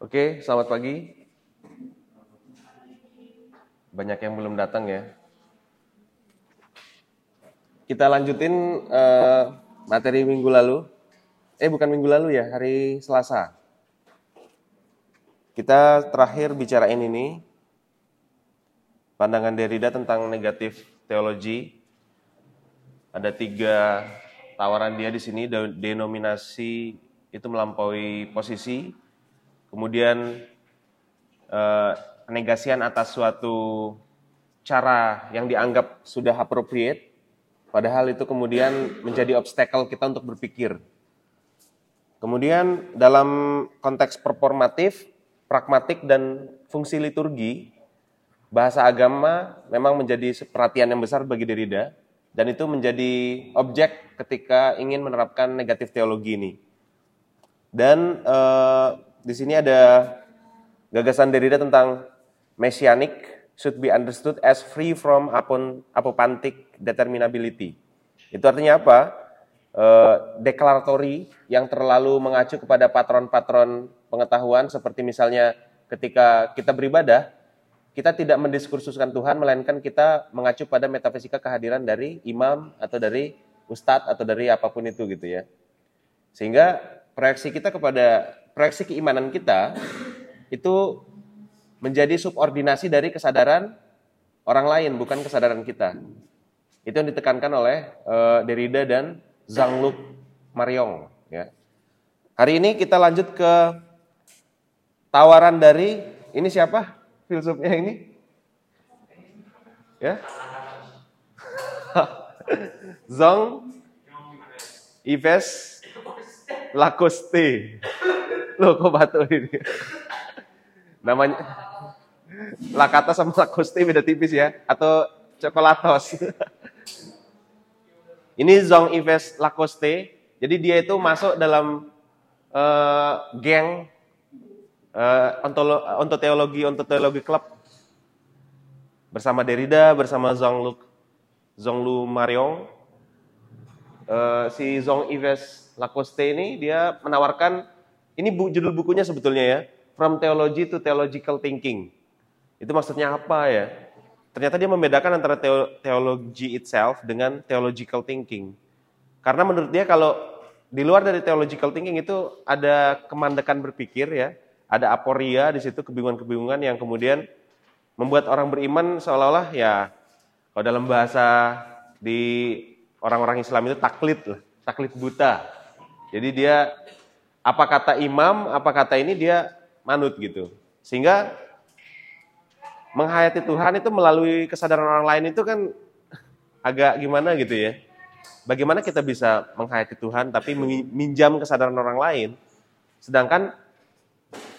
Oke, selamat pagi. Banyak yang belum datang ya. Kita lanjutin uh, materi minggu lalu. Eh, bukan minggu lalu ya, hari Selasa. Kita terakhir bicarain ini pandangan Derrida tentang negatif teologi. Ada tiga tawaran dia di sini, denominasi itu melampaui posisi, kemudian eh, negasian atas suatu cara yang dianggap sudah appropriate, padahal itu kemudian menjadi obstacle kita untuk berpikir. Kemudian dalam konteks performatif, pragmatik dan fungsi liturgi, bahasa agama memang menjadi perhatian yang besar bagi Derrida dan itu menjadi objek ketika ingin menerapkan negatif teologi ini. Dan eh, di sini ada gagasan Derrida tentang messianic should be understood as free from apopantic determinability. Itu artinya apa? E, deklaratory yang terlalu mengacu kepada patron-patron pengetahuan seperti misalnya ketika kita beribadah, kita tidak mendiskursuskan Tuhan melainkan kita mengacu pada metafisika kehadiran dari imam atau dari ustadz atau dari apa pun itu gitu ya. Sehingga proyeksi kita kepada proyeksi keimanan kita itu menjadi subordinasi dari kesadaran orang lain, bukan kesadaran kita. Itu yang ditekankan oleh uh, Derrida dan Jean-Luc Marion. Ya. Hari ini kita lanjut ke tawaran dari ini siapa filsufnya ini? Ya, Zong Ives Lacoste. Loh kok batu ini? Namanya Lakata sama Lacoste beda tipis ya atau Coklatos. ini Zong Ives Lacoste. Jadi dia itu masuk dalam uh, geng uh, ontolo, ontoteologi ontoteologi club bersama Derrida bersama Zong Zonglu Marion. Uh, si Zong Ives Lacoste ini dia menawarkan ini bu, judul bukunya sebetulnya ya, From Theology to Theological Thinking. Itu maksudnya apa ya? Ternyata dia membedakan antara teologi itself dengan theological thinking. Karena menurut dia kalau di luar dari theological thinking itu ada kemandekan berpikir ya, ada aporia di situ kebingungan-kebingungan yang kemudian membuat orang beriman seolah-olah ya kalau dalam bahasa di orang-orang Islam itu taklid lah, taklid buta. Jadi dia apa kata imam, apa kata ini dia manut gitu. Sehingga menghayati Tuhan itu melalui kesadaran orang lain itu kan agak gimana gitu ya. Bagaimana kita bisa menghayati Tuhan tapi minjam kesadaran orang lain. Sedangkan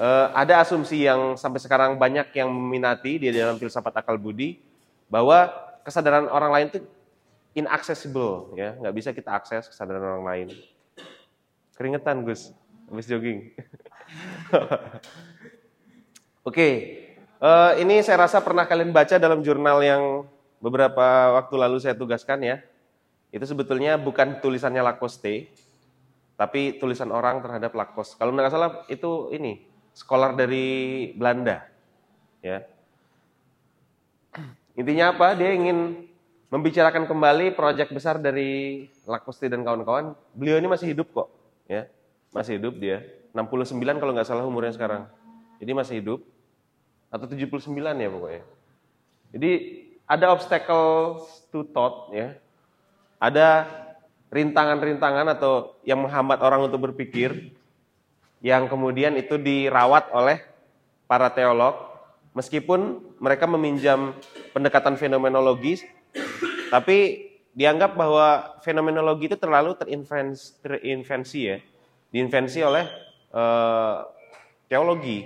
eh, ada asumsi yang sampai sekarang banyak yang meminati di dalam filsafat akal budi bahwa kesadaran orang lain itu inaccessible ya, nggak bisa kita akses kesadaran orang lain. Keringetan Gus habis jogging. Oke, okay. uh, eh, ini saya rasa pernah kalian baca dalam jurnal yang beberapa waktu lalu saya tugaskan ya. Itu sebetulnya bukan tulisannya Lacoste, tapi tulisan orang terhadap Lacoste. Kalau nggak salah itu ini, scholar dari Belanda. Ya. Intinya apa? Dia ingin membicarakan kembali proyek besar dari Lacoste dan kawan-kawan. Beliau ini masih hidup kok, ya masih hidup dia. 69 kalau nggak salah umurnya sekarang. Jadi masih hidup. Atau 79 ya pokoknya. Jadi ada obstacle to thought ya. Ada rintangan-rintangan atau yang menghambat orang untuk berpikir yang kemudian itu dirawat oleh para teolog meskipun mereka meminjam pendekatan fenomenologis tapi dianggap bahwa fenomenologi itu terlalu terinvensi ya diinvensi oleh uh, teologi.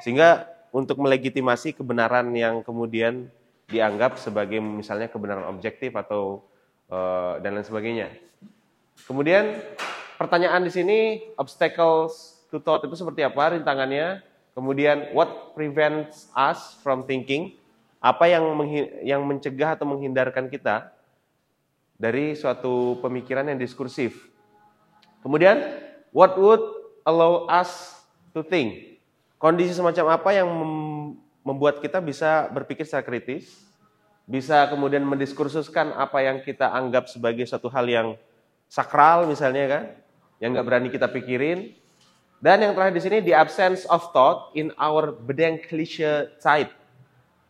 Sehingga untuk melegitimasi kebenaran yang kemudian dianggap sebagai misalnya kebenaran objektif atau uh, dan lain sebagainya. Kemudian pertanyaan di sini obstacles to thought itu seperti apa rintangannya? Kemudian what prevents us from thinking? Apa yang yang mencegah atau menghindarkan kita dari suatu pemikiran yang diskursif? Kemudian What would allow us to think? kondisi semacam apa yang membuat kita bisa berpikir secara kritis, bisa kemudian mendiskursuskan apa yang kita anggap sebagai suatu hal yang sakral misalnya kan, yang nggak berani kita pikirin. Dan yang terakhir di sini, the absence of thought in our bedenkliche Zeit.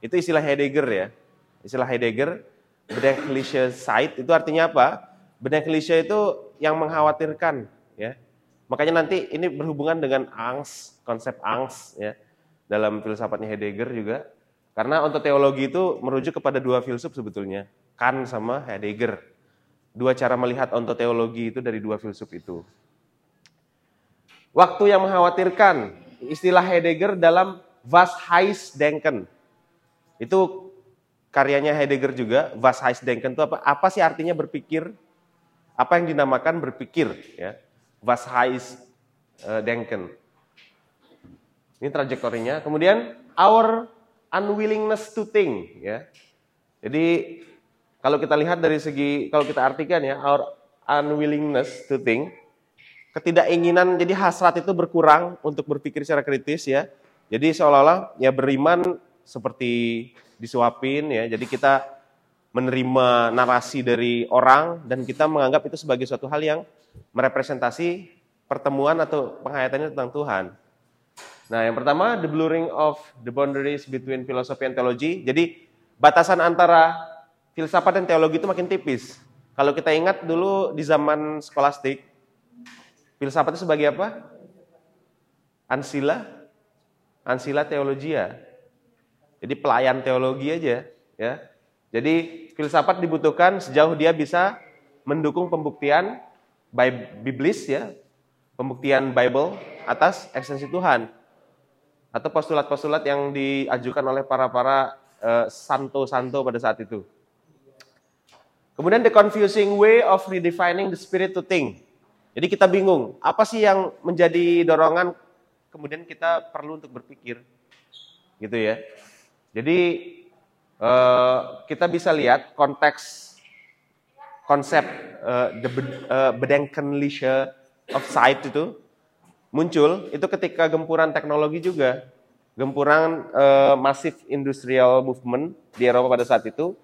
Itu istilah Heidegger ya. Istilah Heidegger, bedenkliche Zeit itu artinya apa? Bedenkliche itu yang mengkhawatirkan ya. Makanya nanti ini berhubungan dengan angst, konsep angst ya. Dalam filsafatnya Heidegger juga karena ontologi itu merujuk kepada dua filsuf sebetulnya, Kant sama Heidegger. Dua cara melihat ontologi itu dari dua filsuf itu. Waktu yang mengkhawatirkan, istilah Heidegger dalam Was denken. Itu karyanya Heidegger juga, Was denken itu apa? Apa sih artinya berpikir? Apa yang dinamakan berpikir? Ya. Was heißt eh, denken. Ini trajektorinya. Kemudian our unwillingness to think ya. Jadi kalau kita lihat dari segi kalau kita artikan ya our unwillingness to think ketidakinginan jadi hasrat itu berkurang untuk berpikir secara kritis ya. Jadi seolah-olah ya beriman seperti disuapin ya. Jadi kita menerima narasi dari orang dan kita menganggap itu sebagai suatu hal yang merepresentasi pertemuan atau penghayatannya tentang Tuhan. Nah, yang pertama the blurring of the boundaries between philosophy and theology. Jadi batasan antara filsafat dan teologi itu makin tipis. Kalau kita ingat dulu di zaman skolastik, filsafat itu sebagai apa? Ansila, ansila teologia. Jadi pelayan teologi aja, ya. Jadi filsafat dibutuhkan sejauh dia bisa mendukung pembuktian biblis ya, pembuktian Bible atas eksistensi Tuhan atau postulat-postulat yang diajukan oleh para-para uh, santo-santo pada saat itu. Kemudian the confusing way of redefining the spirit to think. Jadi kita bingung, apa sih yang menjadi dorongan kemudian kita perlu untuk berpikir. Gitu ya. Jadi uh, kita bisa lihat konteks konsep uh, the uh, of sight itu muncul itu ketika gempuran teknologi juga, gempuran uh, masif industrial movement di Eropa pada saat itu,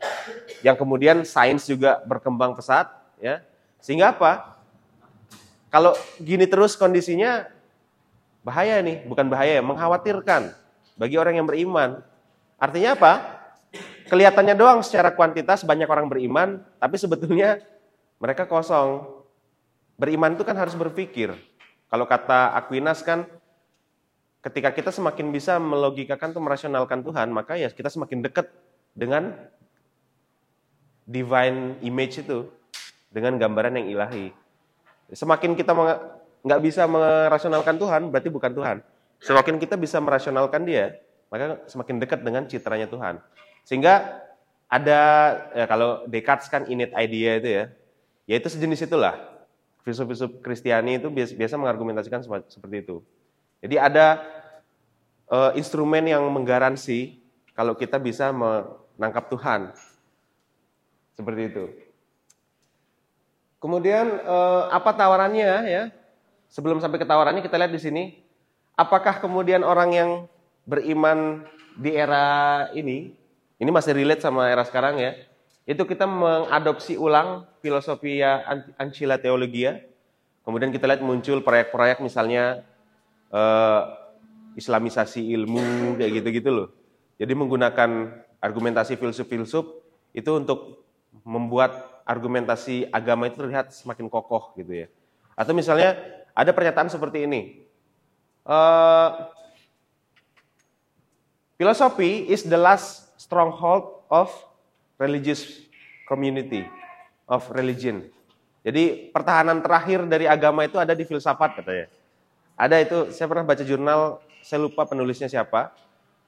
yang kemudian sains juga berkembang pesat, ya. Sehingga apa? Kalau gini terus kondisinya bahaya nih, bukan bahaya, mengkhawatirkan bagi orang yang beriman. Artinya apa? Kelihatannya doang secara kuantitas banyak orang beriman, tapi sebetulnya mereka kosong. Beriman itu kan harus berpikir, kalau kata Aquinas kan ketika kita semakin bisa melogikakan atau merasionalkan Tuhan, maka ya kita semakin dekat dengan divine image itu, dengan gambaran yang ilahi. Semakin kita nggak bisa merasionalkan Tuhan, berarti bukan Tuhan. Semakin kita bisa merasionalkan dia, maka semakin dekat dengan citranya Tuhan. Sehingga ada ya kalau Descartes kan innate idea itu ya, yaitu sejenis itulah filsuf-filsuf Kristiani itu biasa, biasa mengargumentasikan seperti itu. Jadi ada uh, instrumen yang menggaransi kalau kita bisa menangkap Tuhan. Seperti itu. Kemudian uh, apa tawarannya ya? Sebelum sampai ke tawarannya kita lihat di sini. Apakah kemudian orang yang beriman di era ini, ini masih relate sama era sekarang ya, itu kita mengadopsi ulang filosofi Ancilla Theologia. Kemudian kita lihat muncul proyek-proyek misalnya eh, Islamisasi ilmu kayak gitu-gitu loh. Jadi menggunakan argumentasi filsuf-filsuf itu untuk membuat argumentasi agama itu terlihat semakin kokoh gitu ya. Atau misalnya ada pernyataan seperti ini. Uh, philosophy is the last stronghold of religious community of religion. Jadi pertahanan terakhir dari agama itu ada di filsafat katanya. Ada itu, saya pernah baca jurnal, saya lupa penulisnya siapa,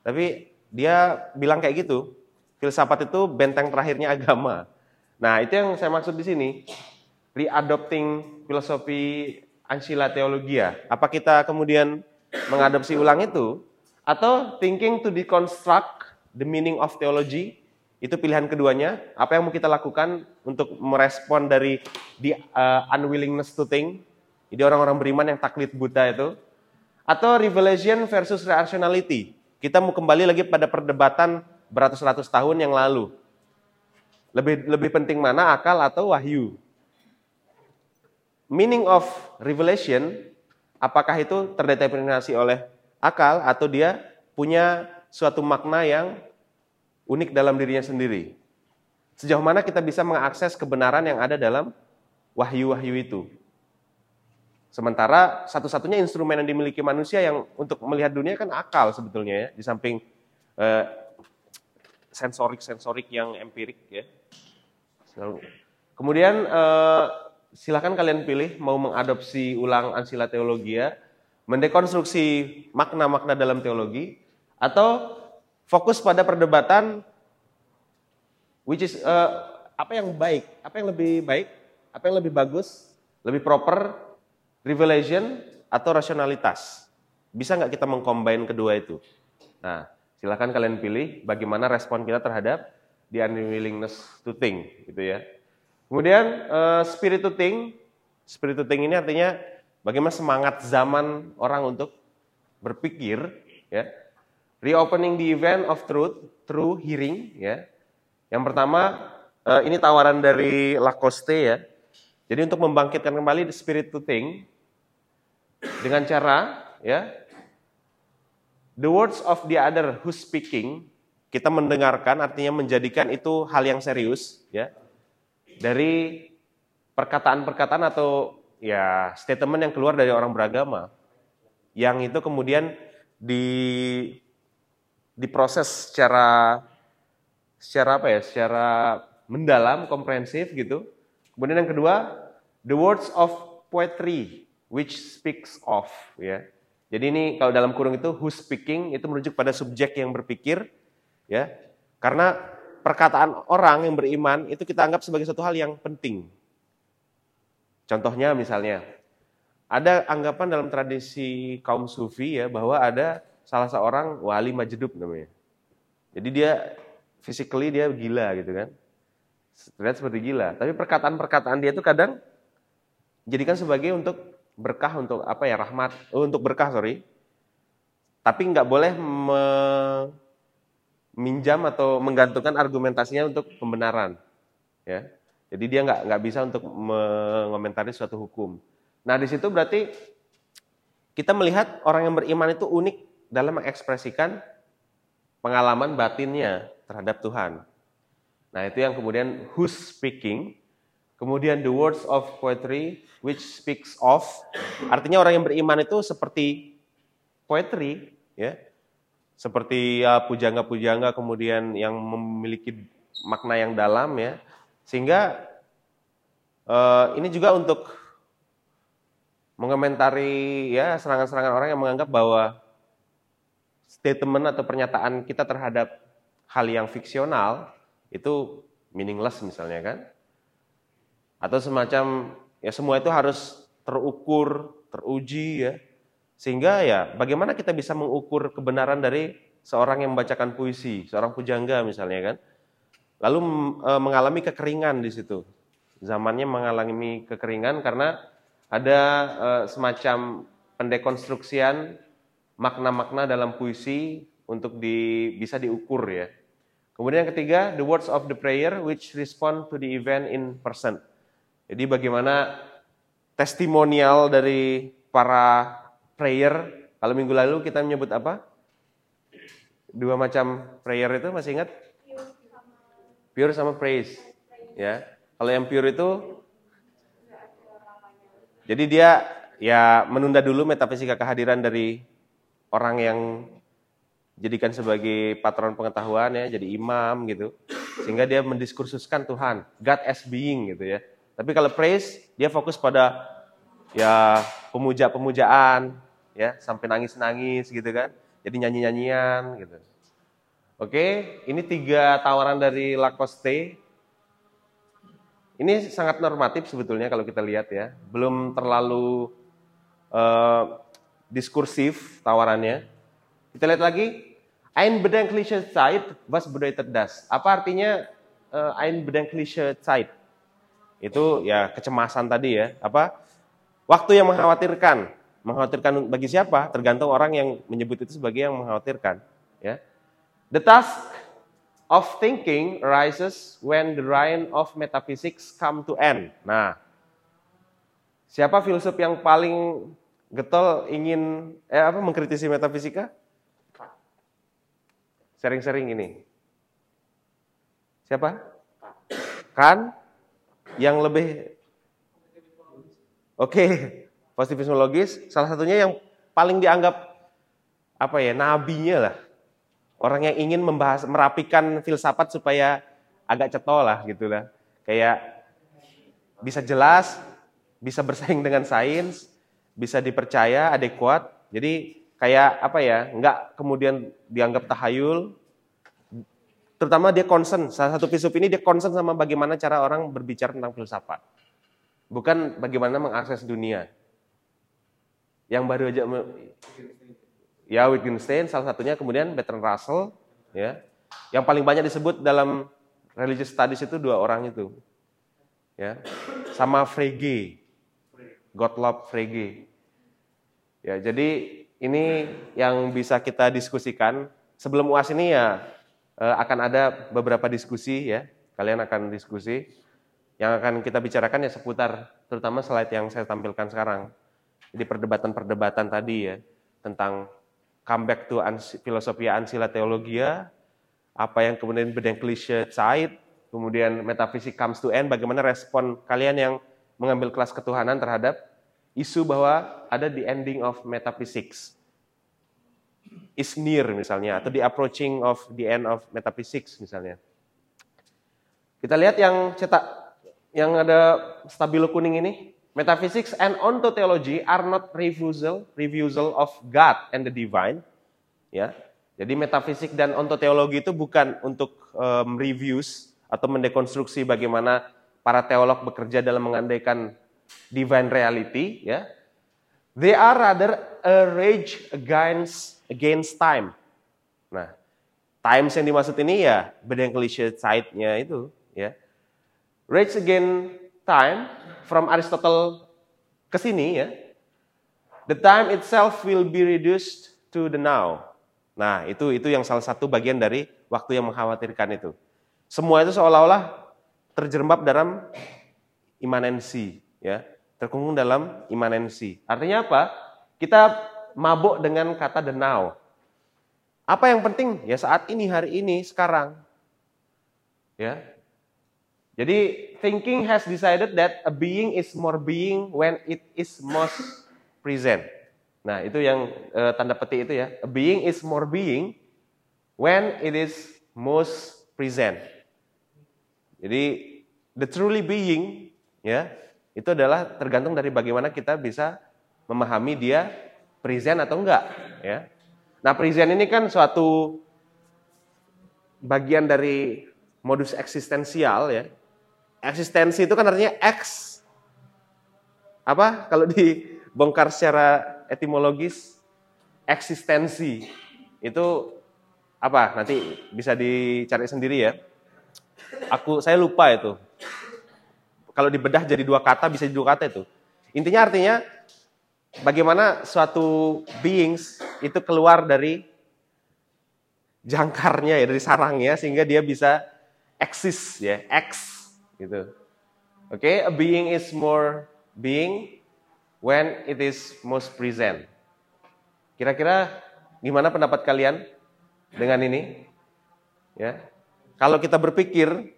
tapi dia bilang kayak gitu, filsafat itu benteng terakhirnya agama. Nah itu yang saya maksud di sini, readopting filosofi Ancilla Theologia. Apa kita kemudian mengadopsi ulang itu, atau thinking to deconstruct the meaning of theology itu pilihan keduanya. Apa yang mau kita lakukan untuk merespon dari the uh, unwillingness to think? Jadi orang-orang beriman yang taklid buta itu. Atau revelation versus rationality. Kita mau kembali lagi pada perdebatan beratus-ratus tahun yang lalu. Lebih lebih penting mana akal atau wahyu? Meaning of revelation apakah itu terdeterminasi oleh akal atau dia punya suatu makna yang unik dalam dirinya sendiri? Sejauh mana kita bisa mengakses kebenaran yang ada dalam wahyu-wahyu itu? Sementara satu-satunya instrumen yang dimiliki manusia yang untuk melihat dunia kan akal sebetulnya ya, di samping eh, sensorik-sensorik yang empirik ya. Kemudian eh, silakan kalian pilih mau mengadopsi ulang ansila teologia, mendekonstruksi makna-makna dalam teologi, atau fokus pada perdebatan which is uh, apa yang baik, apa yang lebih baik, apa yang lebih bagus, lebih proper revelation atau rasionalitas. Bisa nggak kita mengcombine kedua itu? Nah, silakan kalian pilih bagaimana respon kita terhadap the unwillingness to think, gitu ya. Kemudian uh, spirit to think, spirit to think ini artinya bagaimana semangat zaman orang untuk berpikir, ya. Reopening the event of truth through hearing, ya. Yang pertama, uh, ini tawaran dari Lacoste ya. Jadi untuk membangkitkan kembali the spirit to think, dengan cara ya the words of the other who speaking kita mendengarkan artinya menjadikan itu hal yang serius ya dari perkataan-perkataan atau ya statement yang keluar dari orang beragama yang itu kemudian di diproses secara secara apa ya secara mendalam komprehensif gitu kemudian yang kedua the words of poetry which speaks of ya. Jadi ini kalau dalam kurung itu who speaking itu merujuk pada subjek yang berpikir ya. Karena perkataan orang yang beriman itu kita anggap sebagai suatu hal yang penting. Contohnya misalnya ada anggapan dalam tradisi kaum sufi ya bahwa ada salah seorang wali majdub namanya. Jadi dia physically dia gila gitu kan. Terlihat seperti gila, tapi perkataan-perkataan dia itu kadang jadikan sebagai untuk berkah untuk apa ya rahmat. Oh, untuk berkah sorry. Tapi nggak boleh meminjam atau menggantungkan argumentasinya untuk pembenaran ya. Jadi dia nggak nggak bisa untuk mengomentari suatu hukum. Nah di situ berarti kita melihat orang yang beriman itu unik dalam mengekspresikan pengalaman batinnya terhadap Tuhan nah itu yang kemudian who's speaking Kemudian the words of poetry which speaks of artinya orang yang beriman itu seperti poetry ya. Seperti ya pujangga-pujangga kemudian yang memiliki makna yang dalam ya. Sehingga uh, ini juga untuk mengomentari ya serangan-serangan orang yang menganggap bahwa statement atau pernyataan kita terhadap hal yang fiksional itu meaningless misalnya kan atau semacam ya semua itu harus terukur, teruji ya. Sehingga ya bagaimana kita bisa mengukur kebenaran dari seorang yang membacakan puisi, seorang pujangga misalnya kan. Lalu e, mengalami kekeringan di situ. Zamannya mengalami kekeringan karena ada e, semacam pendekonstruksian makna-makna dalam puisi untuk di, bisa diukur ya. Kemudian yang ketiga, the words of the prayer which respond to the event in person. Jadi bagaimana testimonial dari para prayer. Kalau minggu lalu kita menyebut apa? Dua macam prayer itu masih ingat? Pure sama praise. Ya. Kalau yang pure itu jadi dia ya menunda dulu metafisika kehadiran dari orang yang jadikan sebagai patron pengetahuan ya, jadi imam gitu. Sehingga dia mendiskursuskan Tuhan, God as being gitu ya. Tapi kalau praise dia fokus pada ya pemuja-pemujaan ya sampai nangis-nangis gitu kan. Jadi nyanyi-nyanyian gitu. Oke, ini tiga tawaran dari Lacoste. Ini sangat normatif sebetulnya kalau kita lihat ya. Belum terlalu uh, diskursif tawarannya. Kita lihat lagi. Ein bedenkliche Zeit, was bedeutet das? Apa artinya uh, ein bedenkliche Zeit? Itu ya kecemasan tadi ya, apa? Waktu yang mengkhawatirkan. Mengkhawatirkan bagi siapa? Tergantung orang yang menyebut itu sebagai yang mengkhawatirkan. Ya. The task of thinking arises when the reign of metaphysics come to end. Nah, siapa filsuf yang paling getol ingin eh apa mengkritisi metafisika? Sering-sering ini. Siapa? Kan yang lebih Oke, okay. positivisme logis salah satunya yang paling dianggap apa ya, nabinya lah. Orang yang ingin membahas merapikan filsafat supaya agak cetol lah gitu lah. Kayak bisa jelas, bisa bersaing dengan sains, bisa dipercaya, adekuat. Jadi kayak apa ya, nggak kemudian dianggap tahayul. Terutama dia concern, salah satu filsuf ini dia concern sama bagaimana cara orang berbicara tentang filsafat. Bukan bagaimana mengakses dunia. Yang baru aja ya Wittgenstein salah satunya kemudian Bertrand Russell ya. Yang paling banyak disebut dalam religious studies itu dua orang itu. Ya. Sama Frege. Gottlob Frege. Ya, jadi ini yang bisa kita diskusikan. Sebelum UAS ini ya eh, akan ada beberapa diskusi ya. Kalian akan diskusi. Yang akan kita bicarakan ya seputar terutama slide yang saya tampilkan sekarang. Jadi perdebatan-perdebatan tadi ya tentang comeback to filosofi ansila teologia, apa yang kemudian bedenkliche Zeit, kemudian metafisik comes to end, bagaimana respon kalian yang mengambil kelas ketuhanan terhadap isu bahwa ada the ending of metaphysics is near misalnya, atau the approaching of the end of metaphysics misalnya. Kita lihat yang cetak yang ada stabilo kuning ini, metaphysics and ontology are not refusal, refusal of God and the divine. Ya. Jadi metafisik dan ontoteologi itu bukan untuk um, reviews atau mendekonstruksi bagaimana para teolog bekerja dalam mengandaikan divine reality, ya. They are rather a rage against against time. Nah, times yang dimaksud ini ya beda klise side-nya itu, ya. Rage Against Time from Aristotle ke sini ya. The time itself will be reduced to the now. Nah, itu itu yang salah satu bagian dari waktu yang mengkhawatirkan itu. Semua itu seolah-olah terjerembab dalam imanensi, ya, terkungkung dalam imanensi. Artinya apa? Kita mabuk dengan kata the now. Apa yang penting? Ya saat ini, hari ini, sekarang. Ya, jadi thinking has decided that a being is more being when it is most present. Nah, itu yang uh, tanda petik itu ya. A being is more being when it is most present. Jadi the truly being ya, itu adalah tergantung dari bagaimana kita bisa memahami dia present atau enggak, ya. Nah, present ini kan suatu bagian dari modus eksistensial ya, Eksistensi itu kan artinya X. Apa? Kalau dibongkar secara etimologis, eksistensi itu apa? Nanti bisa dicari sendiri ya. Aku saya lupa itu. Kalau dibedah jadi dua kata bisa jadi dua kata itu. Intinya artinya bagaimana suatu beings itu keluar dari jangkarnya ya dari sarangnya sehingga dia bisa eksis ya, X gitu. Oke, okay? a being is more being when it is most present. Kira-kira gimana pendapat kalian dengan ini? Ya. Kalau kita berpikir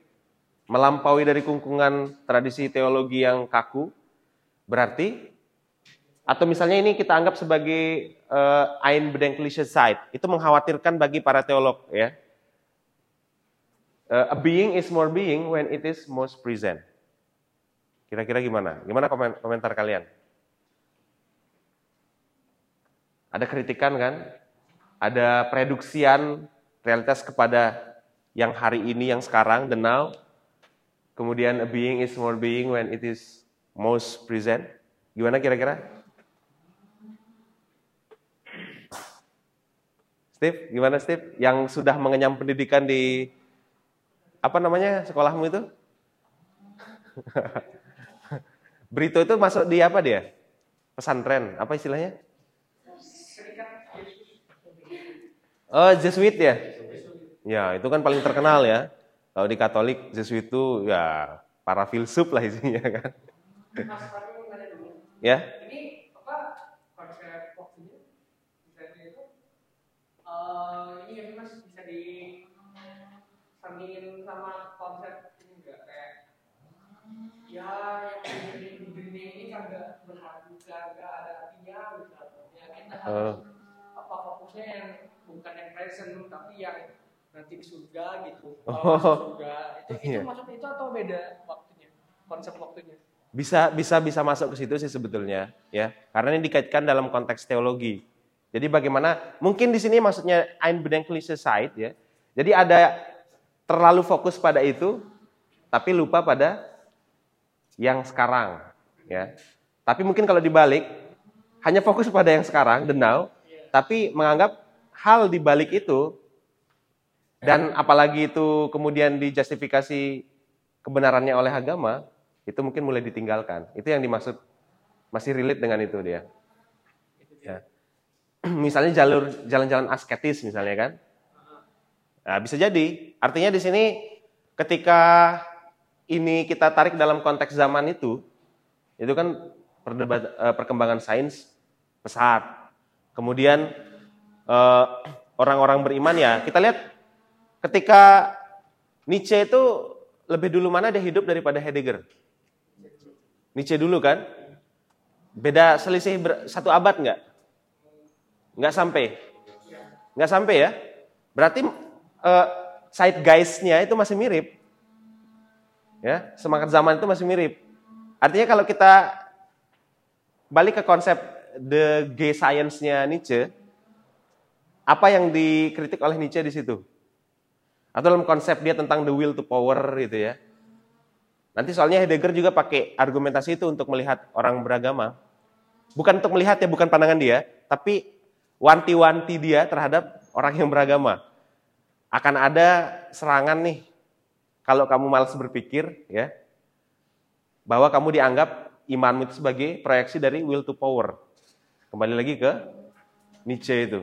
melampaui dari kungkungan tradisi teologi yang kaku, berarti atau misalnya ini kita anggap sebagai uh, ein bedenkliche Zeit, itu mengkhawatirkan bagi para teolog ya. Uh, a being is more being when it is most present. Kira-kira gimana? Gimana komentar kalian? Ada kritikan kan? Ada preduksian realitas kepada yang hari ini, yang sekarang, the now. Kemudian a being is more being when it is most present. Gimana kira-kira? Steve, gimana Steve? Yang sudah mengenyam pendidikan di apa namanya sekolahmu itu? Brito itu masuk di apa dia? pesantren, apa istilahnya? Oh, Jesuit ya? Ya, itu kan paling terkenal ya. Kalau di Katolik, Jesuit itu ya para filsuf lah isinya kan. ya? Ini apa konsep waktunya misalnya itu eh ini ya mas bisa di sambungin sama konsep ini enggak kayak ya yang di di dunia ini kan enggak berharga enggak ada artinya gitu ya kita Eh. harus apa fokusnya yang bukan yang present tapi yang nanti di surga gitu Oh. Kalau masuk surga itu itu Iya. maksud itu atau beda waktunya konsep waktunya Bisa bisa bisa masuk ke situ sih sebetulnya ya. Karena ini dikaitkan dalam konteks teologi. Jadi bagaimana mungkin di sini maksudnya Einbedenkliche Zeit ya. Jadi ada terlalu fokus pada itu tapi lupa pada yang sekarang ya. Tapi mungkin kalau dibalik hanya fokus pada yang sekarang, the now, tapi menganggap hal di balik itu dan apalagi itu kemudian dijustifikasi kebenarannya oleh agama, itu mungkin mulai ditinggalkan. Itu yang dimaksud masih relate dengan itu dia. Ya. Misalnya jalur jalan-jalan asketis misalnya kan. Nah, bisa jadi. Artinya di sini ketika ini kita tarik dalam konteks zaman itu, itu kan perdebat, eh, perkembangan sains pesat. Kemudian eh, orang-orang beriman ya, kita lihat ketika Nietzsche itu lebih dulu mana dia hidup daripada Heidegger? Nietzsche dulu kan? Beda selisih ber- satu abad nggak? Nggak sampai. Nggak sampai ya? Berarti eh, zeitgeist-nya itu masih mirip. Ya, semangat zaman itu masih mirip. Artinya kalau kita balik ke konsep the gay science-nya Nietzsche, apa yang dikritik oleh Nietzsche di situ? Atau dalam konsep dia tentang the will to power gitu ya. Nanti soalnya Heidegger juga pakai argumentasi itu untuk melihat orang beragama. Bukan untuk melihat ya, bukan pandangan dia, tapi wanti-wanti dia terhadap orang yang beragama. Akan ada serangan nih kalau kamu malas berpikir ya bahwa kamu dianggap imanmu itu sebagai proyeksi dari will to power. Kembali lagi ke Nietzsche itu.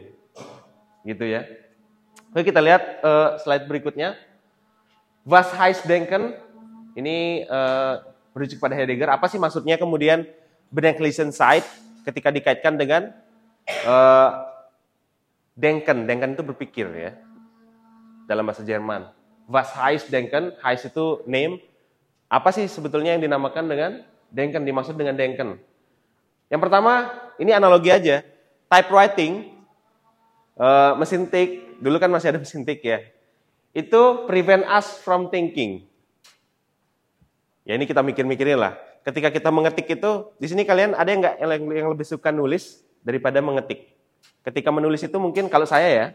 Gitu ya. Oke, kita lihat eh, slide berikutnya. Was heißt denken? Ini eh, merujuk pada Heidegger. Apa sih maksudnya kemudian Bedenklichen Zeit ketika dikaitkan dengan eh, denken? Denken itu berpikir ya. Dalam bahasa Jerman. Was heißt denken? Heißt itu name. Apa sih sebetulnya yang dinamakan dengan denken? Dimaksud dengan denken. Yang pertama, ini analogi aja. Typewriting, eh, mesin dulu kan masih ada mesin tik ya. Itu prevent us from thinking. Ya ini kita mikir-mikirin lah. Ketika kita mengetik itu, di sini kalian ada yang nggak yang, yang lebih suka nulis daripada mengetik? Ketika menulis itu mungkin kalau saya ya,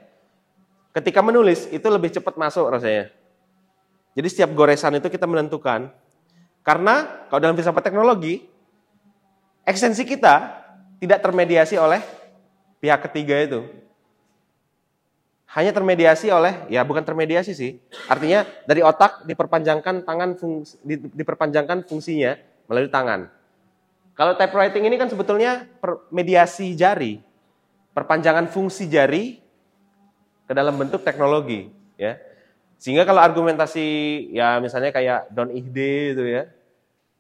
ketika menulis itu lebih cepat masuk rasanya. Jadi setiap goresan itu kita menentukan. Karena kalau dalam filsafat teknologi, ekstensi kita tidak termediasi oleh pihak ketiga itu. Hanya termediasi oleh, ya bukan termediasi sih. Artinya dari otak diperpanjangkan tangan fungsi, di- diperpanjangkan fungsinya melalui tangan. Kalau typewriting ini kan sebetulnya per- mediasi jari, perpanjangan fungsi jari ke dalam bentuk teknologi, ya. Sehingga kalau argumentasi ya misalnya kayak Don Ihde itu ya,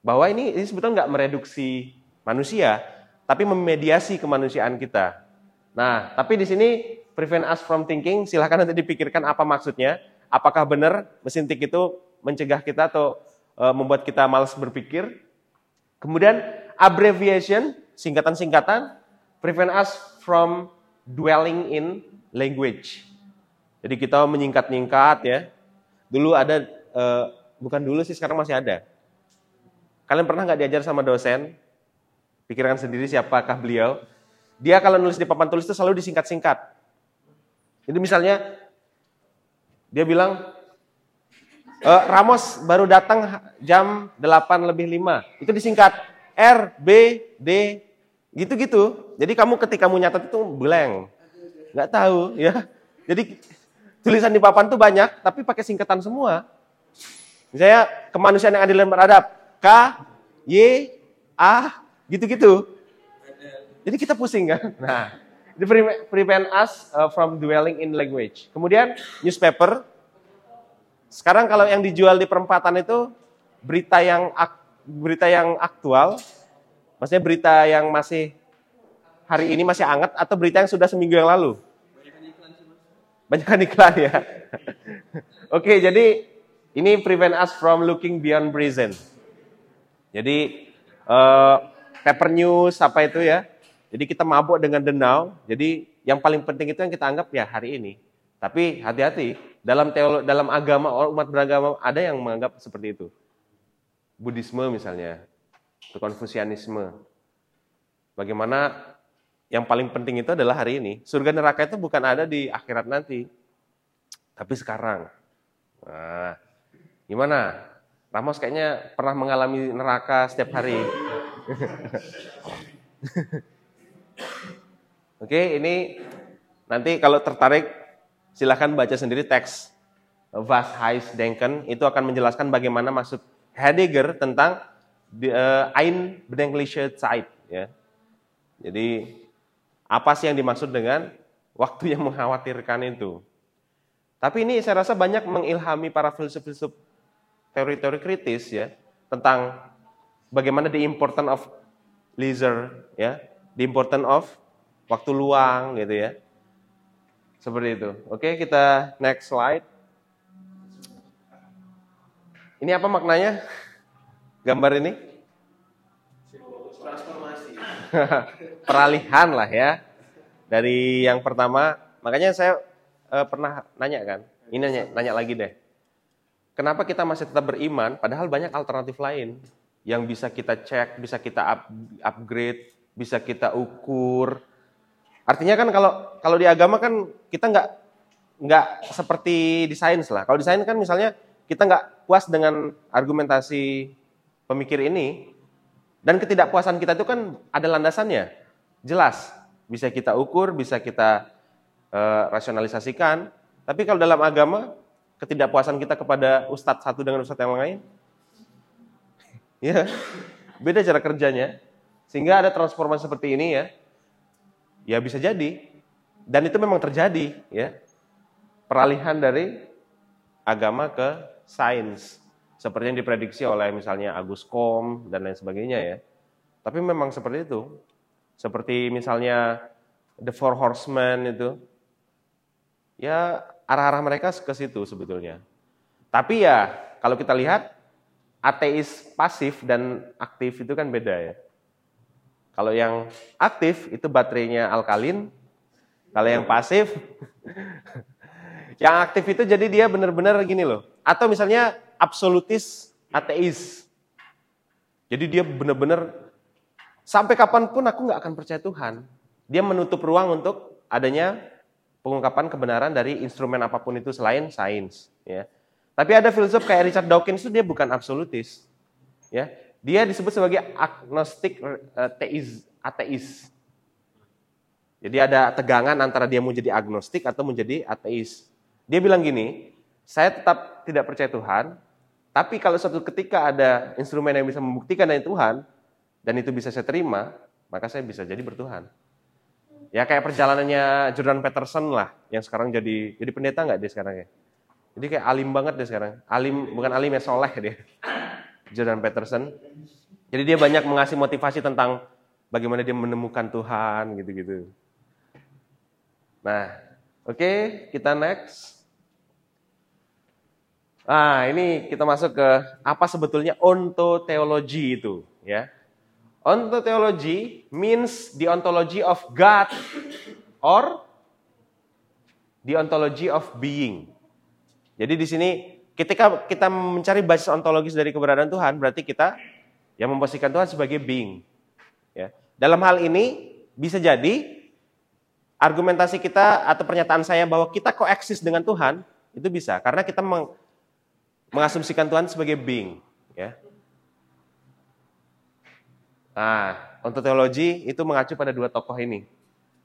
bahwa ini, ini sebetulnya nggak mereduksi manusia, tapi memediasi kemanusiaan kita. Nah, tapi di sini prevent us from thinking, silahkan nanti dipikirkan apa maksudnya. Apakah benar mesin tik itu mencegah kita atau e, membuat kita malas berpikir? Kemudian abbreviation, singkatan-singkatan, prevent us from dwelling in language. Jadi kita menyingkat-nyingkat ya. Dulu ada, eh, bukan dulu sih sekarang masih ada. Kalian pernah nggak diajar sama dosen? Pikirkan sendiri siapakah beliau. Dia kalau nulis di papan tulis itu selalu disingkat-singkat. Jadi misalnya dia bilang "Eh, Ramos baru datang jam 8 lebih 5. Itu disingkat R, B, D, gitu-gitu. Jadi kamu ketika mau nyatet itu blank. Nggak tahu ya. Jadi tulisan di papan tuh banyak, tapi pakai singkatan semua. Misalnya kemanusiaan yang adil dan beradab. K, Y, A, gitu-gitu. Jadi kita pusing kan? Nah, it prevent us uh, from dwelling in language. Kemudian newspaper. Sekarang kalau yang dijual di perempatan itu berita yang berita yang aktual, maksudnya berita yang masih hari ini masih hangat atau berita yang sudah seminggu yang lalu? Banyak iklan ya. Oke, jadi ini prevent us from looking beyond present. Jadi uh, paper news apa itu ya? Jadi kita mabuk dengan now. Jadi yang paling penting itu yang kita anggap ya hari ini. Tapi hati-hati dalam teolo, dalam agama umat beragama ada yang menganggap seperti itu. Buddhisme misalnya, Konfusianisme. Bagaimana yang paling penting itu adalah hari ini. Surga neraka itu bukan ada di akhirat nanti, tapi sekarang. Nah, Gimana? Ramos kayaknya pernah mengalami neraka setiap hari. Oke, ini nanti kalau tertarik silahkan baca sendiri teks Was Heis Denken itu akan menjelaskan bagaimana maksud Heidegger tentang uh, Ein Bedenkliche Zeit ya. Jadi apa sih yang dimaksud dengan waktu yang mengkhawatirkan itu? Tapi ini saya rasa banyak mengilhami para filsuf-filsuf teori-teori kritis ya tentang bagaimana the importance of leisure ya, the importance of waktu luang gitu ya. Seperti itu. Oke, kita next slide. Ini apa maknanya? Gambar ini? Transformasi. Peralihan lah ya. Dari yang pertama, makanya saya uh, pernah nanya kan. Ini nanya, nanya lagi deh Kenapa kita masih tetap beriman padahal banyak alternatif lain yang bisa kita cek, bisa kita up, upgrade, bisa kita ukur. Artinya kan kalau kalau di agama kan kita nggak nggak seperti di sains lah. Kalau di sains kan misalnya kita nggak puas dengan argumentasi pemikir ini dan ketidakpuasan kita itu kan ada landasannya. Jelas, bisa kita ukur, bisa kita uh, rasionalisasikan. Tapi kalau dalam agama ketidakpuasan kita kepada ustadz satu dengan ustadz yang lain? ya, beda cara kerjanya. Sehingga ada transformasi seperti ini ya. Ya bisa jadi. Dan itu memang terjadi ya. Peralihan dari agama ke sains. Seperti yang diprediksi oleh misalnya Agus Kom dan lain sebagainya ya. Tapi memang seperti itu. Seperti misalnya The Four Horsemen itu. Ya arah-arah mereka ke situ sebetulnya. Tapi ya kalau kita lihat ateis pasif dan aktif itu kan beda ya. Kalau yang aktif itu baterainya alkalin, kalau yang pasif yang aktif itu jadi dia benar-benar gini loh. Atau misalnya absolutis ateis. Jadi dia benar-benar sampai kapan pun aku nggak akan percaya Tuhan. Dia menutup ruang untuk adanya pengungkapan kebenaran dari instrumen apa pun itu selain sains ya. Tapi ada filsuf kayak Richard Dawkins itu dia bukan absolutis. Ya. Dia disebut sebagai agnostik uh, teis, ateis. Jadi ada tegangan antara dia mau jadi agnostik atau menjadi ateis. Dia bilang gini, saya tetap tidak percaya Tuhan, tapi kalau suatu ketika ada instrumen yang bisa membuktikan dari Tuhan, dan itu bisa saya terima, maka saya bisa jadi bertuhan. Ya kayak perjalanannya Jordan Peterson lah, yang sekarang jadi jadi pendeta nggak dia sekarang ya? Jadi kayak alim banget dia sekarang. Alim bukan alim ya soleh dia. Jordan Peterson. Jadi dia banyak mengasih motivasi tentang bagaimana dia menemukan Tuhan gitu-gitu. Nah, oke okay, kita next. Nah, ini kita masuk ke apa sebetulnya ontoteologi itu, ya. Ontology means the ontology of God or the ontology of being. Jadi di sini ketika kita mencari basis ontologis dari keberadaan Tuhan, berarti kita yang memposisikan Tuhan sebagai being. Ya. Dalam hal ini bisa jadi argumentasi kita atau pernyataan saya bahwa kita koeksis dengan Tuhan itu bisa karena kita meng mengasumsikan Tuhan sebagai being. Ya. Nah, untuk teologi itu mengacu pada dua tokoh ini.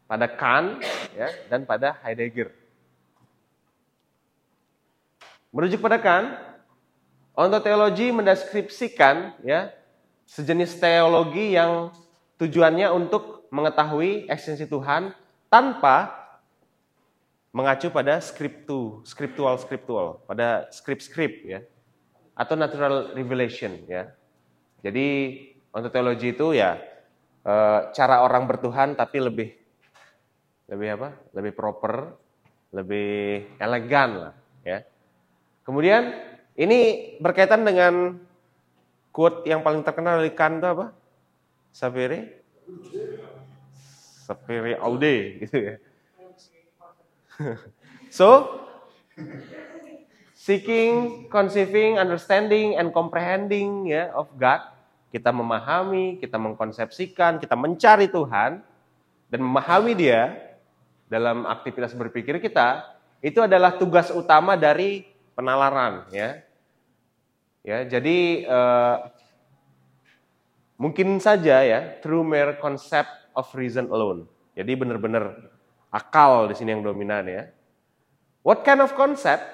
Pada Kant ya, dan pada Heidegger. Merujuk pada Kant, ontologi mendeskripsikan ya sejenis teologi yang tujuannya untuk mengetahui eksistensi Tuhan tanpa mengacu pada skriptu, skriptual skriptual, pada skrip-skrip ya. Atau natural revelation ya. Jadi untuk teologi itu ya eh, cara orang bertuhan tapi lebih lebih apa? Lebih proper, lebih elegan lah ya. Kemudian ini berkaitan dengan quote yang paling terkenal dari Kant apa? Sapere? Sapere aude gitu ya. so, seeking, conceiving, understanding, and comprehending ya of God, kita memahami, kita mengkonsepsikan, kita mencari Tuhan dan memahami Dia dalam aktivitas berpikir kita, itu adalah tugas utama dari penalaran ya. Ya, jadi uh, mungkin saja ya through mere concept of reason alone. Jadi benar-benar akal di sini yang dominan ya. What kind of concept?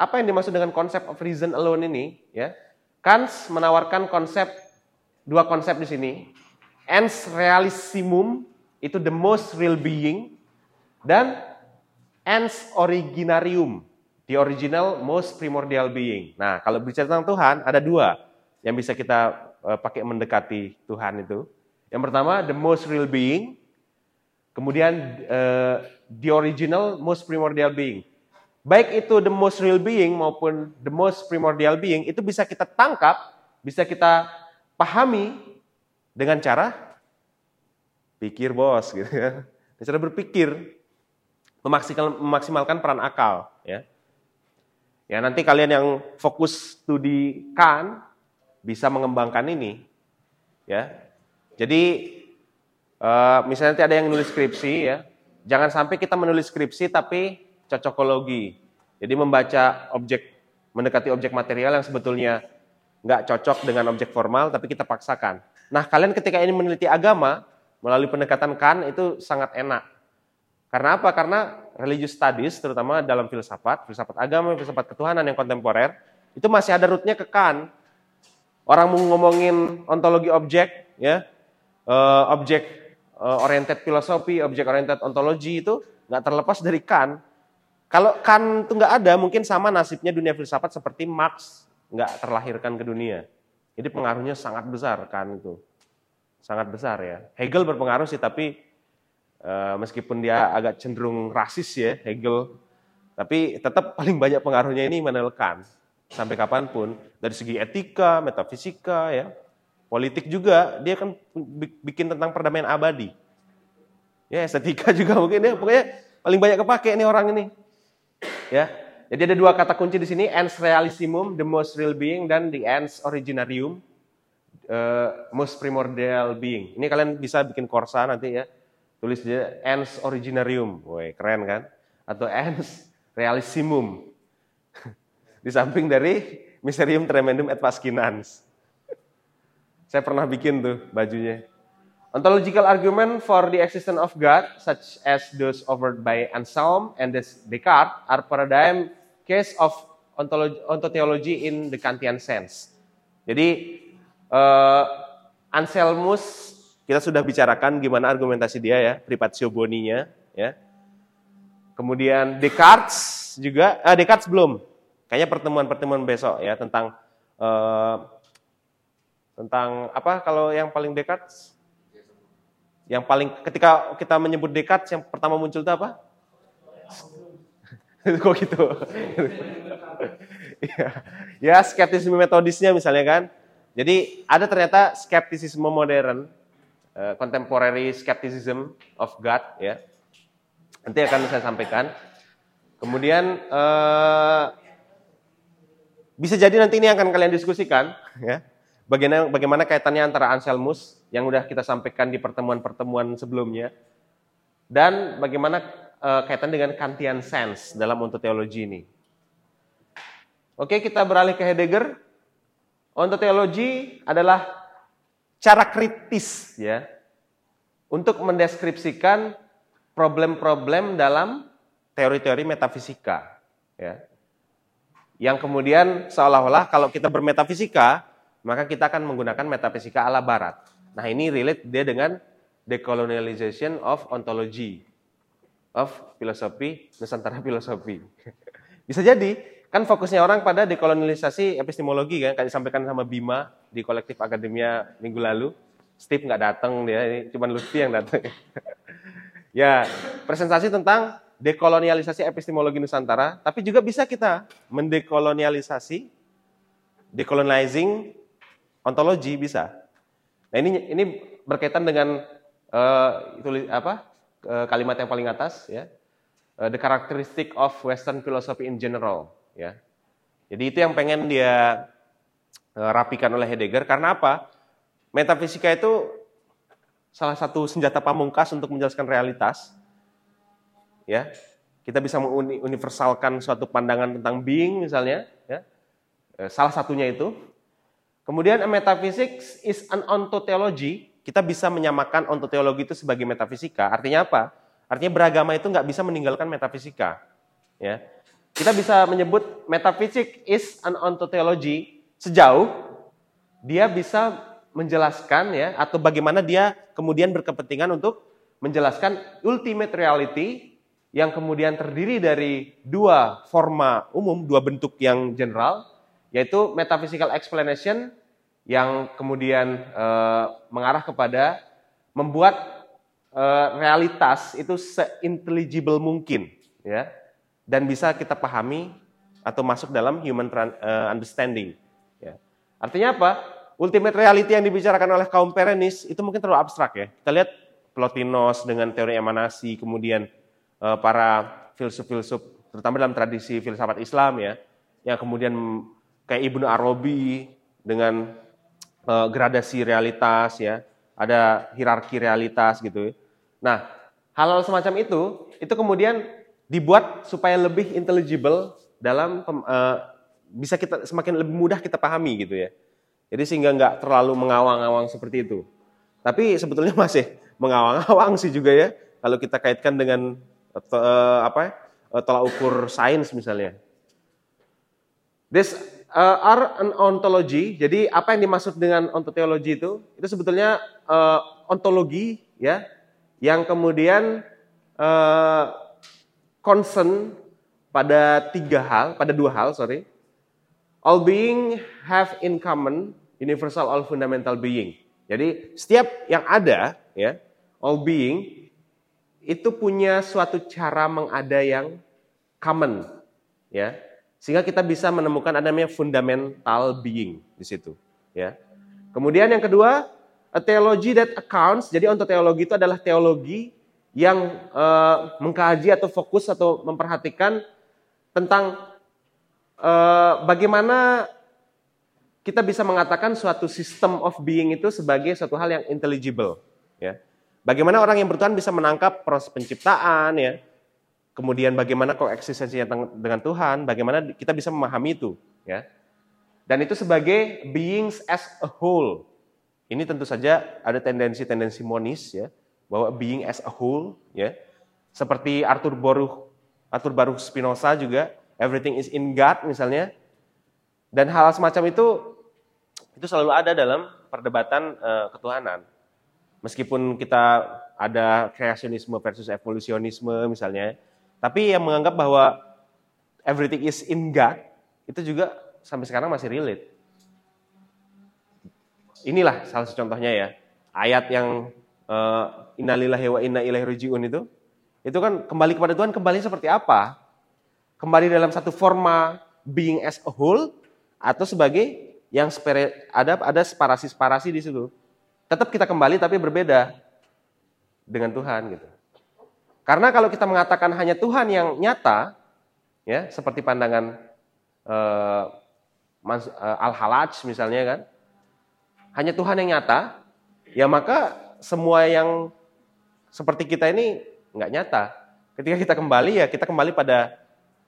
Apa yang dimaksud dengan konsep of reason alone ini? Ya, Kant menawarkan konsep dua konsep di sini. Ens realissimum itu the most real being dan ens originarium The original most primordial being. Nah, kalau bicara tentang Tuhan, ada dua yang bisa kita uh, pakai mendekati Tuhan itu. Yang pertama, the most real being. Kemudian, uh, the original most primordial being. Baik itu the most real being maupun the most primordial being, itu bisa kita tangkap, bisa kita pahami dengan cara pikir bos gitu ya. Cara berpikir, memaksimalkan peran akal ya. Ya nanti kalian yang fokus studi kan bisa mengembangkan ini. Ya. Jadi uh, misalnya nanti ada yang nulis skripsi ya, jangan sampai kita menulis skripsi tapi cocokologi. Jadi membaca objek mendekati objek material yang sebetulnya nggak cocok dengan objek formal tapi kita paksakan. Nah kalian ketika ini meneliti agama melalui pendekatan kan itu sangat enak karena apa? Karena religious studies, terutama dalam filsafat, filsafat agama, filsafat ketuhanan yang kontemporer, itu masih ada rootnya ke Kant. Orang mau ngomongin ontologi objek, ya, uh, objek uh, oriented filosofi, objek oriented ontologi itu nggak terlepas dari Kant. Kalau Kant itu nggak ada, mungkin sama nasibnya dunia filsafat seperti Marx nggak terlahirkan ke dunia. Jadi pengaruhnya sangat besar Kant itu, sangat besar ya. Hegel berpengaruh sih, tapi Eh, meskipun dia agak cenderung rasis ya Hegel, tapi tetap paling banyak pengaruhnya ini Immanuel Kant sampai kapan pun dari segi etika, metafisika ya, politik juga dia kan bikin tentang perdamaian abadi. Ya estetika juga mungkin ya, pokoknya paling banyak kepake ini orang ini. Ya, jadi ada dua kata kunci di sini, ens realissimum, the most real being, dan the ens originarium, uh, most primordial being. Ini kalian bisa bikin korsa nanti ya Tulis dia ens originarium. Woi, keren kan? Atau ens realissimum. Di samping dari Mysterium Tremendum et Pascinans. Saya pernah bikin tuh bajunya. Ontological argument for the existence of God, such as those offered by Anselm and Descartes, are paradigm case of ontotheology in the Kantian sense. Jadi uh, Anselmus kita sudah bicarakan gimana argumentasi dia ya, privatio boninya ya. Kemudian Descartes juga, ah Descartes belum. Kayaknya pertemuan-pertemuan besok ya tentang uh, tentang apa kalau yang paling Descartes? Yang paling ketika kita menyebut Descartes yang pertama muncul itu apa? Kok gitu? ya, ya skeptisisme metodisnya misalnya kan. Jadi ada ternyata skeptisisme modern uh, contemporary skepticism of God ya. Nanti akan saya sampaikan. Kemudian uh, bisa jadi nanti ini akan kalian diskusikan ya. Bagaimana bagaimana kaitannya antara Anselmus yang sudah kita sampaikan di pertemuan-pertemuan sebelumnya dan bagaimana uh, kaitan dengan Kantian sense dalam teologi ini. Oke, kita beralih ke Heidegger. teologi adalah cara kritis ya untuk mendeskripsikan problem-problem dalam teori-teori metafisika ya. Yang kemudian seolah-olah kalau kita bermetafisika, maka kita akan menggunakan metafisika ala barat. Nah, ini relate dia dengan decolonialization of ontology of philosophy Nusantara filosofi. Bisa jadi kan fokusnya orang pada dekolonialisasi epistemologi kan kayak disampaikan sama Bima di kolektif akademia minggu lalu. Steve nggak datang dia, ini cuma Lutfi yang datang. ya, presentasi tentang dekolonialisasi epistemologi Nusantara, tapi juga bisa kita mendekolonialisasi decolonizing ontologi bisa. Nah, ini ini berkaitan dengan uh, itu apa? Uh, kalimat yang paling atas ya. Uh, the characteristic of western philosophy in general ya. Jadi itu yang pengen dia uh, rapikan oleh Heidegger karena apa? Metafisika itu salah satu senjata pamungkas untuk menjelaskan realitas. Ya, kita bisa menguniversalkan suatu pandangan tentang being misalnya, ya. Eh, salah satunya itu. Kemudian metaphysics is an ontotheology. Kita bisa menyamakan ontoteologi itu sebagai metafisika. Artinya apa? Artinya beragama itu nggak bisa meninggalkan metafisika. Ya, kita bisa menyebut metaphysics is an ontotheology sejauh dia bisa menjelaskan ya atau bagaimana dia kemudian berkepentingan untuk menjelaskan ultimate reality yang kemudian terdiri dari dua forma umum, dua bentuk yang general, yaitu metaphysical explanation yang kemudian e, mengarah kepada membuat e, realitas itu seintelligible mungkin, ya, dan bisa kita pahami atau masuk dalam human uh, understanding. Ya. Artinya apa? ultimate reality yang dibicarakan oleh kaum Perenis itu mungkin terlalu abstrak ya. Kita lihat Plotinos dengan teori emanasi, kemudian uh, para filsuf-filsuf, terutama dalam tradisi filsafat Islam ya, yang kemudian kayak Ibnu Arabi dengan uh, gradasi realitas ya, ada hierarki realitas gitu. Ya. Nah, hal-hal semacam itu, itu kemudian dibuat supaya lebih intelligible dalam uh, bisa kita semakin lebih mudah kita pahami gitu ya. Jadi sehingga nggak terlalu mengawang-awang seperti itu. Tapi sebetulnya masih mengawang-awang sih juga ya. Kalau kita kaitkan dengan uh, apa uh, tolak ukur sains misalnya. This uh, are an ontology. Jadi apa yang dimaksud dengan ontoteologi itu? Itu sebetulnya uh, ontologi ya, yang kemudian uh, concern pada tiga hal, pada dua hal, sorry. All being have in common universal all fundamental being. Jadi setiap yang ada ya, all being itu punya suatu cara mengada yang common ya. Sehingga kita bisa menemukan ada namanya fundamental being di situ ya. Kemudian yang kedua, a theology that accounts. Jadi untuk teologi itu adalah teologi yang uh, mengkaji atau fokus atau memperhatikan tentang Eh, bagaimana kita bisa mengatakan suatu system of being itu sebagai suatu hal yang intelligible, ya. Bagaimana orang yang bertuhan bisa menangkap proses penciptaan, ya. Kemudian bagaimana koeksistensinya dengan Tuhan, bagaimana kita bisa memahami itu, ya. Dan itu sebagai beings as a whole. Ini tentu saja ada tendensi-tendensi monis, ya, bahwa being as a whole, ya. Seperti Arthur Baruch, Arthur Baruch Spinoza juga everything is in God misalnya. Dan hal semacam itu itu selalu ada dalam perdebatan uh, ketuhanan. Meskipun kita ada kreasionisme versus evolusionisme misalnya, tapi yang menganggap bahwa everything is in God itu juga sampai sekarang masih relate. Inilah salah satu contohnya ya. Ayat yang uh, innalillahi wa inna ilaihi rajiun itu itu kan kembali kepada Tuhan kembali seperti apa? kembali dalam satu forma being as a whole atau sebagai yang ada ada separasi-separasi di situ. Tetap kita kembali tapi berbeda dengan Tuhan gitu. Karena kalau kita mengatakan hanya Tuhan yang nyata, ya seperti pandangan uh, Al-Halaj misalnya kan, hanya Tuhan yang nyata, ya maka semua yang seperti kita ini nggak nyata. Ketika kita kembali ya kita kembali pada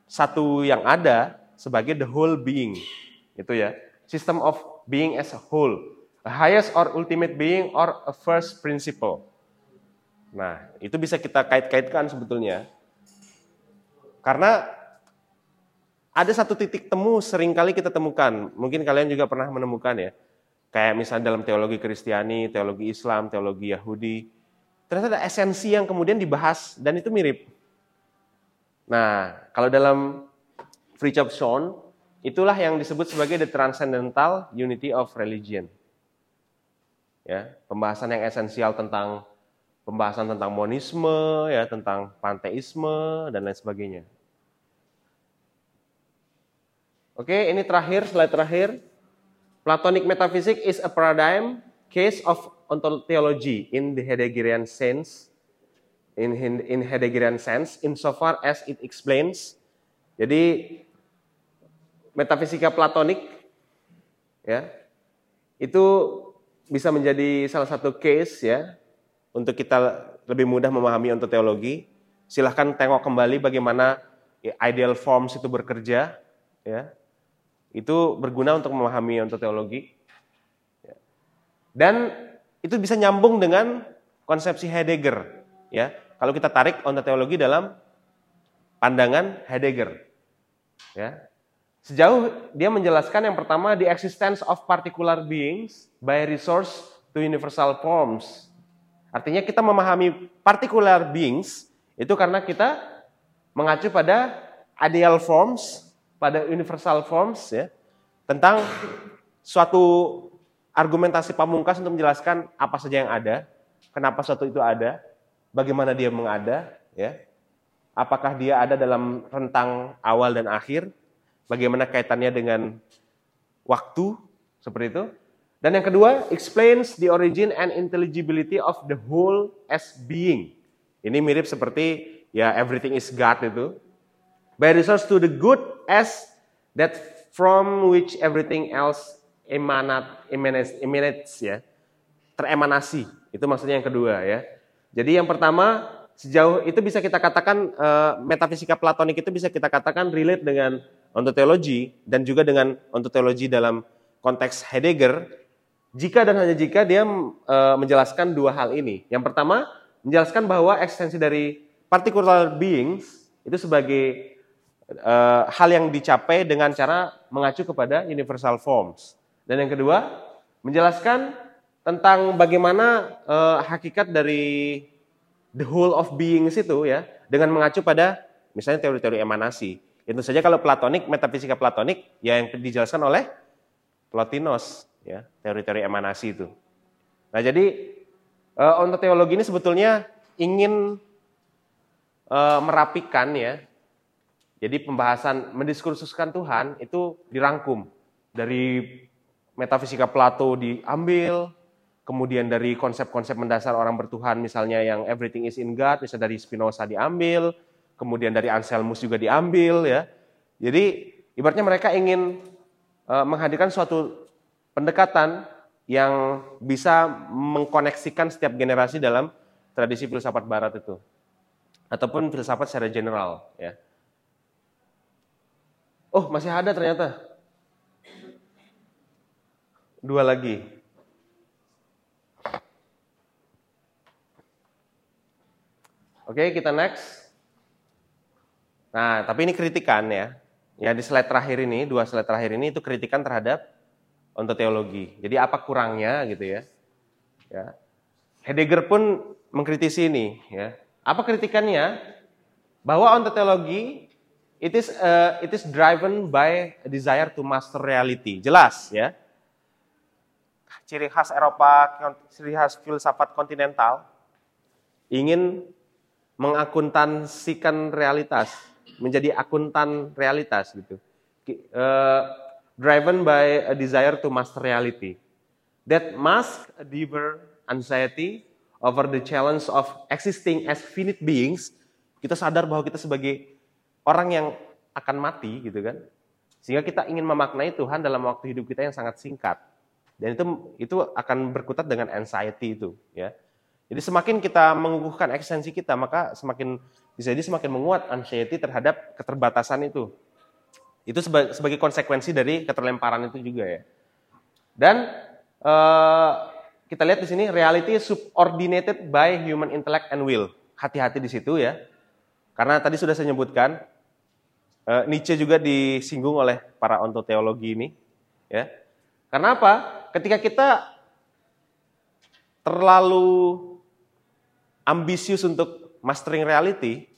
satu yang ada sebagai the whole being. Itu ya. System of being as a whole. A highest or ultimate being or a first principle. Nah, itu bisa kita kait-kaitkan sebetulnya. Karena ada satu titik temu sering kali kita temukan. Mungkin kalian juga pernah menemukan ya. Kayak misalnya dalam teologi Kristiani, teologi Islam, teologi Yahudi. ternyata ada esensi yang kemudian dibahas dan itu mirip. Nah, kalau dalam Fritjof Schuon, itulah yang disebut sebagai the transcendental unity of religion. Ya, pembahasan yang esensial tentang pembahasan tentang monisme, ya, tentang panteisme dan lain sebagainya. Oke, ini terakhir, slide terakhir. Platonic metaphysics is a paradigm case of ontology in the Heideggerian sense, in, in, in Heideggerian sense, insofar as it explains. Jadi metafisika platonik, ya, itu bisa menjadi salah satu case ya untuk kita lebih mudah memahami untuk teologi. Silahkan tengok kembali bagaimana ideal forms itu bekerja, ya. Itu berguna untuk memahami untuk teologi. Dan itu bisa nyambung dengan konsepsi Heidegger, ya. Kalau kita tarik ontologi dalam pandangan Heidegger, ya. Sejauh dia menjelaskan yang pertama the existence of particular beings by resource to universal forms. Artinya kita memahami particular beings itu karena kita mengacu pada ideal forms, pada universal forms ya, tentang suatu argumentasi pamungkas untuk menjelaskan apa saja yang ada, kenapa suatu itu ada, bagaimana dia mengada, ya. Apakah dia ada dalam rentang awal dan akhir, bagaimana kaitannya dengan waktu, seperti itu. Dan yang kedua, explains the origin and intelligibility of the whole as being. Ini mirip seperti ya everything is God itu. By resource to the good as that from which everything else emanat, emanates, emanates ya. Teremanasi. Itu maksudnya yang kedua ya. Jadi yang pertama sejauh itu bisa kita katakan uh, metafisika platonik itu bisa kita katakan relate dengan ontologi dan juga dengan ontologi dalam konteks Heidegger jika dan hanya jika dia uh, menjelaskan dua hal ini. Yang pertama, menjelaskan bahwa eksistensi dari particular beings itu sebagai uh, hal yang dicapai dengan cara mengacu kepada universal forms. Dan yang kedua, menjelaskan tentang bagaimana uh, hakikat dari the whole of beings itu ya dengan mengacu pada misalnya teori-teori emanasi. Itu saja kalau platonik, metafisika platonik ya yang dijelaskan oleh Plotinos ya, teori-teori emanasi itu. Nah, jadi uh, teologi ini sebetulnya ingin uh, merapikan ya. Jadi pembahasan mendiskursuskan Tuhan itu dirangkum dari metafisika Plato diambil, kemudian dari konsep-konsep mendasar orang bertuhan misalnya yang everything is in God, misalnya dari Spinoza diambil, kemudian dari Anselmus juga diambil ya. Jadi ibaratnya mereka ingin uh, menghadirkan suatu pendekatan yang bisa mengkoneksikan setiap generasi dalam tradisi filsafat barat itu. Ataupun filsafat secara general ya. Oh, masih ada ternyata. Dua lagi. Oke, kita next. Nah, tapi ini kritikan ya. Ya di slide terakhir ini, dua slide terakhir ini itu kritikan terhadap teologi. Jadi apa kurangnya gitu ya? Ya. Heidegger pun mengkritisi ini ya. Apa kritikannya? Bahwa ontologi it is uh, it is driven by a desire to master reality. Jelas ya ciri khas Eropa, ciri khas filsafat kontinental, ingin mengakuntansikan realitas, menjadi akuntan realitas gitu. Uh, driven by a desire to master reality. That mask a deeper anxiety over the challenge of existing as finite beings. Kita sadar bahwa kita sebagai orang yang akan mati gitu kan. Sehingga kita ingin memaknai Tuhan dalam waktu hidup kita yang sangat singkat. Dan itu itu akan berkutat dengan anxiety itu, ya. Jadi semakin kita mengukuhkan eksistensi kita, maka semakin bisa jadi semakin menguat anxiety terhadap keterbatasan itu. Itu sebagai, konsekuensi dari keterlemparan itu juga ya. Dan uh, kita lihat di sini reality subordinated by human intellect and will. Hati-hati di situ ya. Karena tadi sudah saya sebutkan uh, Nietzsche juga disinggung oleh para ontoteologi ini ya. Karena apa? ketika kita terlalu ambisius untuk mastering reality,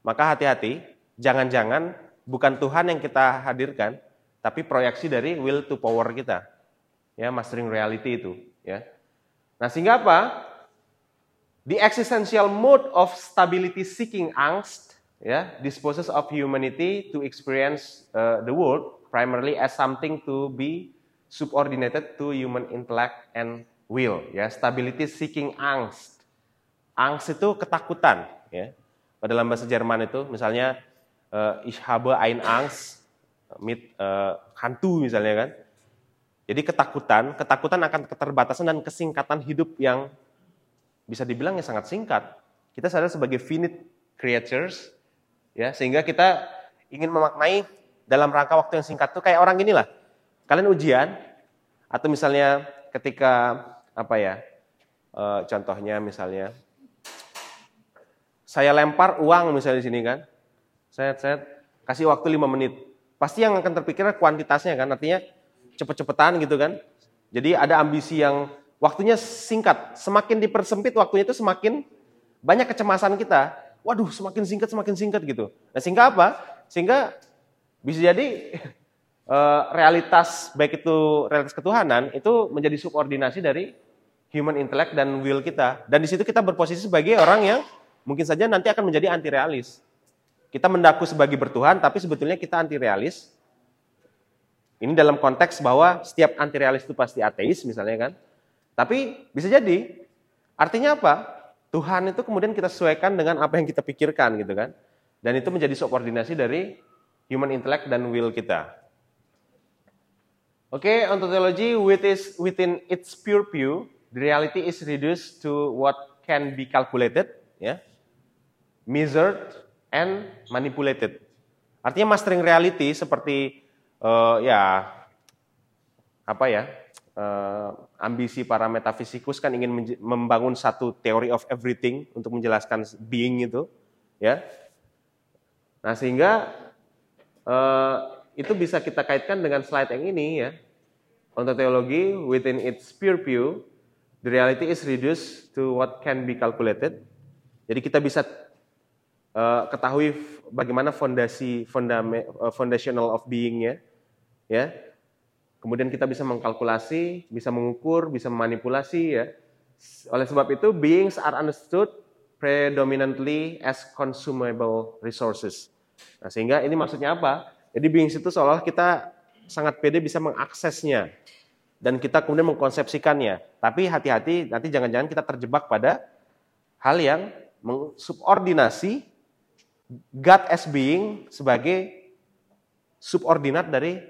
maka hati-hati, jangan-jangan bukan Tuhan yang kita hadirkan, tapi proyeksi dari will to power kita. Ya, mastering reality itu, ya. Nah, sehingga apa? The existential mode of stability seeking angst ya disposes of humanity to experience uh, the world primarily as something to be subordinated to human intellect and will. Ya stability seeking angst. Angst itu ketakutan ya. Pada dalam bahasa Jerman itu misalnya uh, ich habe ein angst mit uh, hantu misalnya kan. Jadi ketakutan ketakutan akan keterbatasan dan kesingkatan hidup yang bisa dibilang ya sangat singkat. Kita sadar sebagai finite creatures ya sehingga kita ingin memaknai dalam rangka waktu yang singkat tuh kayak orang gini lah. Kalian ujian atau misalnya ketika apa ya e, contohnya misalnya saya lempar uang misalnya di sini kan. Saya saya kasih waktu lima menit. Pasti yang akan terpikir kuantitasnya kan artinya cepet-cepetan gitu kan. Jadi ada ambisi yang waktunya singkat. Semakin dipersempit waktunya itu semakin banyak kecemasan kita waduh semakin singkat semakin singkat gitu. Nah sehingga apa? Sehingga bisa jadi uh, realitas baik itu realitas ketuhanan itu menjadi subordinasi dari human intellect dan will kita. Dan di situ kita berposisi sebagai orang yang mungkin saja nanti akan menjadi anti realis. Kita mendaku sebagai bertuhan, tapi sebetulnya kita anti realis. Ini dalam konteks bahwa setiap anti realis itu pasti ateis misalnya kan. Tapi bisa jadi artinya apa? Tuhan itu kemudian kita sesuaikan dengan apa yang kita pikirkan gitu kan. Dan itu menjadi subordinasi dari human intellect dan will kita. Oke, okay, ontology within its pure view, the reality is reduced to what can be calculated, ya, yeah, measured and manipulated. Artinya mastering reality seperti uh, ya apa ya uh, ambisi para metafisikus kan ingin membangun satu theory of everything untuk menjelaskan being itu, ya. Nah sehingga uh, itu bisa kita kaitkan dengan slide yang ini ya. Ontology within its pure view, the reality is reduced to what can be calculated. Jadi kita bisa uh, ketahui bagaimana fondasi fondame, uh, foundational of being-nya, ya Kemudian kita bisa mengkalkulasi, bisa mengukur, bisa memanipulasi ya. Oleh sebab itu beings are understood predominantly as consumable resources. Nah, sehingga ini maksudnya apa? Jadi beings itu seolah kita sangat pede bisa mengaksesnya dan kita kemudian mengkonsepsikannya. Tapi hati-hati nanti jangan-jangan kita terjebak pada hal yang subordinasi God as being sebagai subordinat dari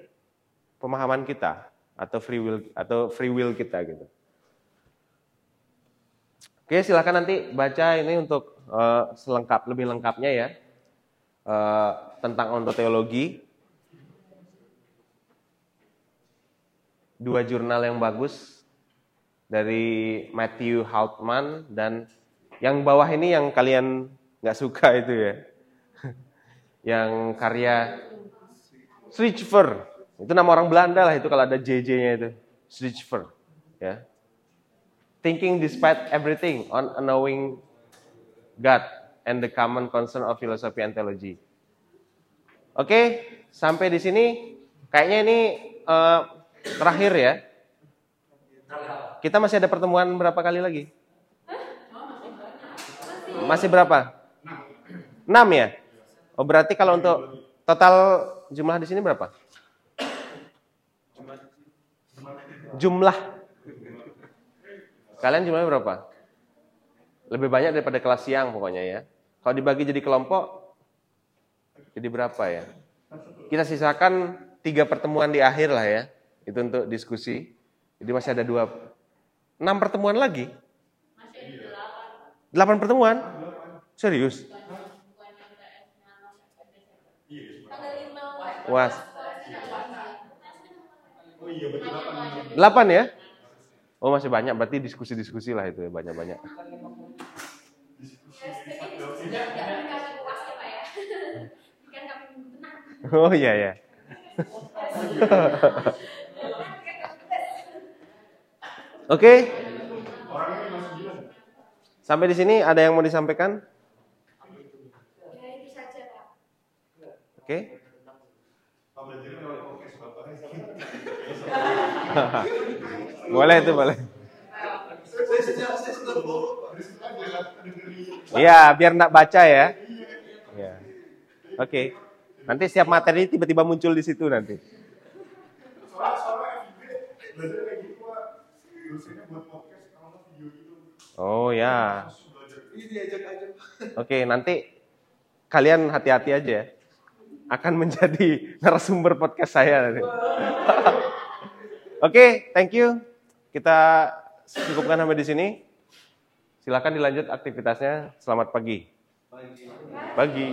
pemahaman kita atau free will atau free will kita gitu. Oke, silakan nanti baca ini untuk uh, selengkap lebih lengkapnya ya uh, tentang ontoteologi. Dua jurnal yang bagus dari Matthew Haltman dan yang bawah ini yang kalian nggak suka itu ya, yang karya Switchver itu nama orang Belanda lah itu kalau ada JJ-nya itu. Schriftver. Ya. Thinking despite everything on knowing God and the common concern of philosophy and theology. Oke, sampai di sini kayaknya ini uh, terakhir ya. Kita masih ada pertemuan berapa kali lagi? Masih berapa? 6 ya? Oh berarti kalau untuk total jumlah di sini berapa? Jumlah kalian jumlahnya berapa? Lebih banyak daripada kelas siang pokoknya ya. Kalau dibagi jadi kelompok, jadi berapa ya? Kita sisakan tiga pertemuan di akhir lah ya. Itu untuk diskusi. Jadi masih ada dua, enam pertemuan lagi. Delapan pertemuan? Serius? Was. Delapan ya? Oh masih banyak, berarti diskusi-diskusi lah itu ya, banyak-banyak. Oh iya ya. Oke. Sampai di sini ada yang mau disampaikan? Ya itu saja Pak. Oke. boleh itu boleh. Iya, biar nak baca ya. Iya. Oke. Nanti setiap materi tiba-tiba muncul di situ nanti. Oh ya. Oke, nanti kalian hati-hati aja. ya. Akan menjadi narasumber podcast saya nanti. Oke, thank you. Kita cukupkan sampai di sini. Silakan dilanjut aktivitasnya. Selamat pagi. Pagi.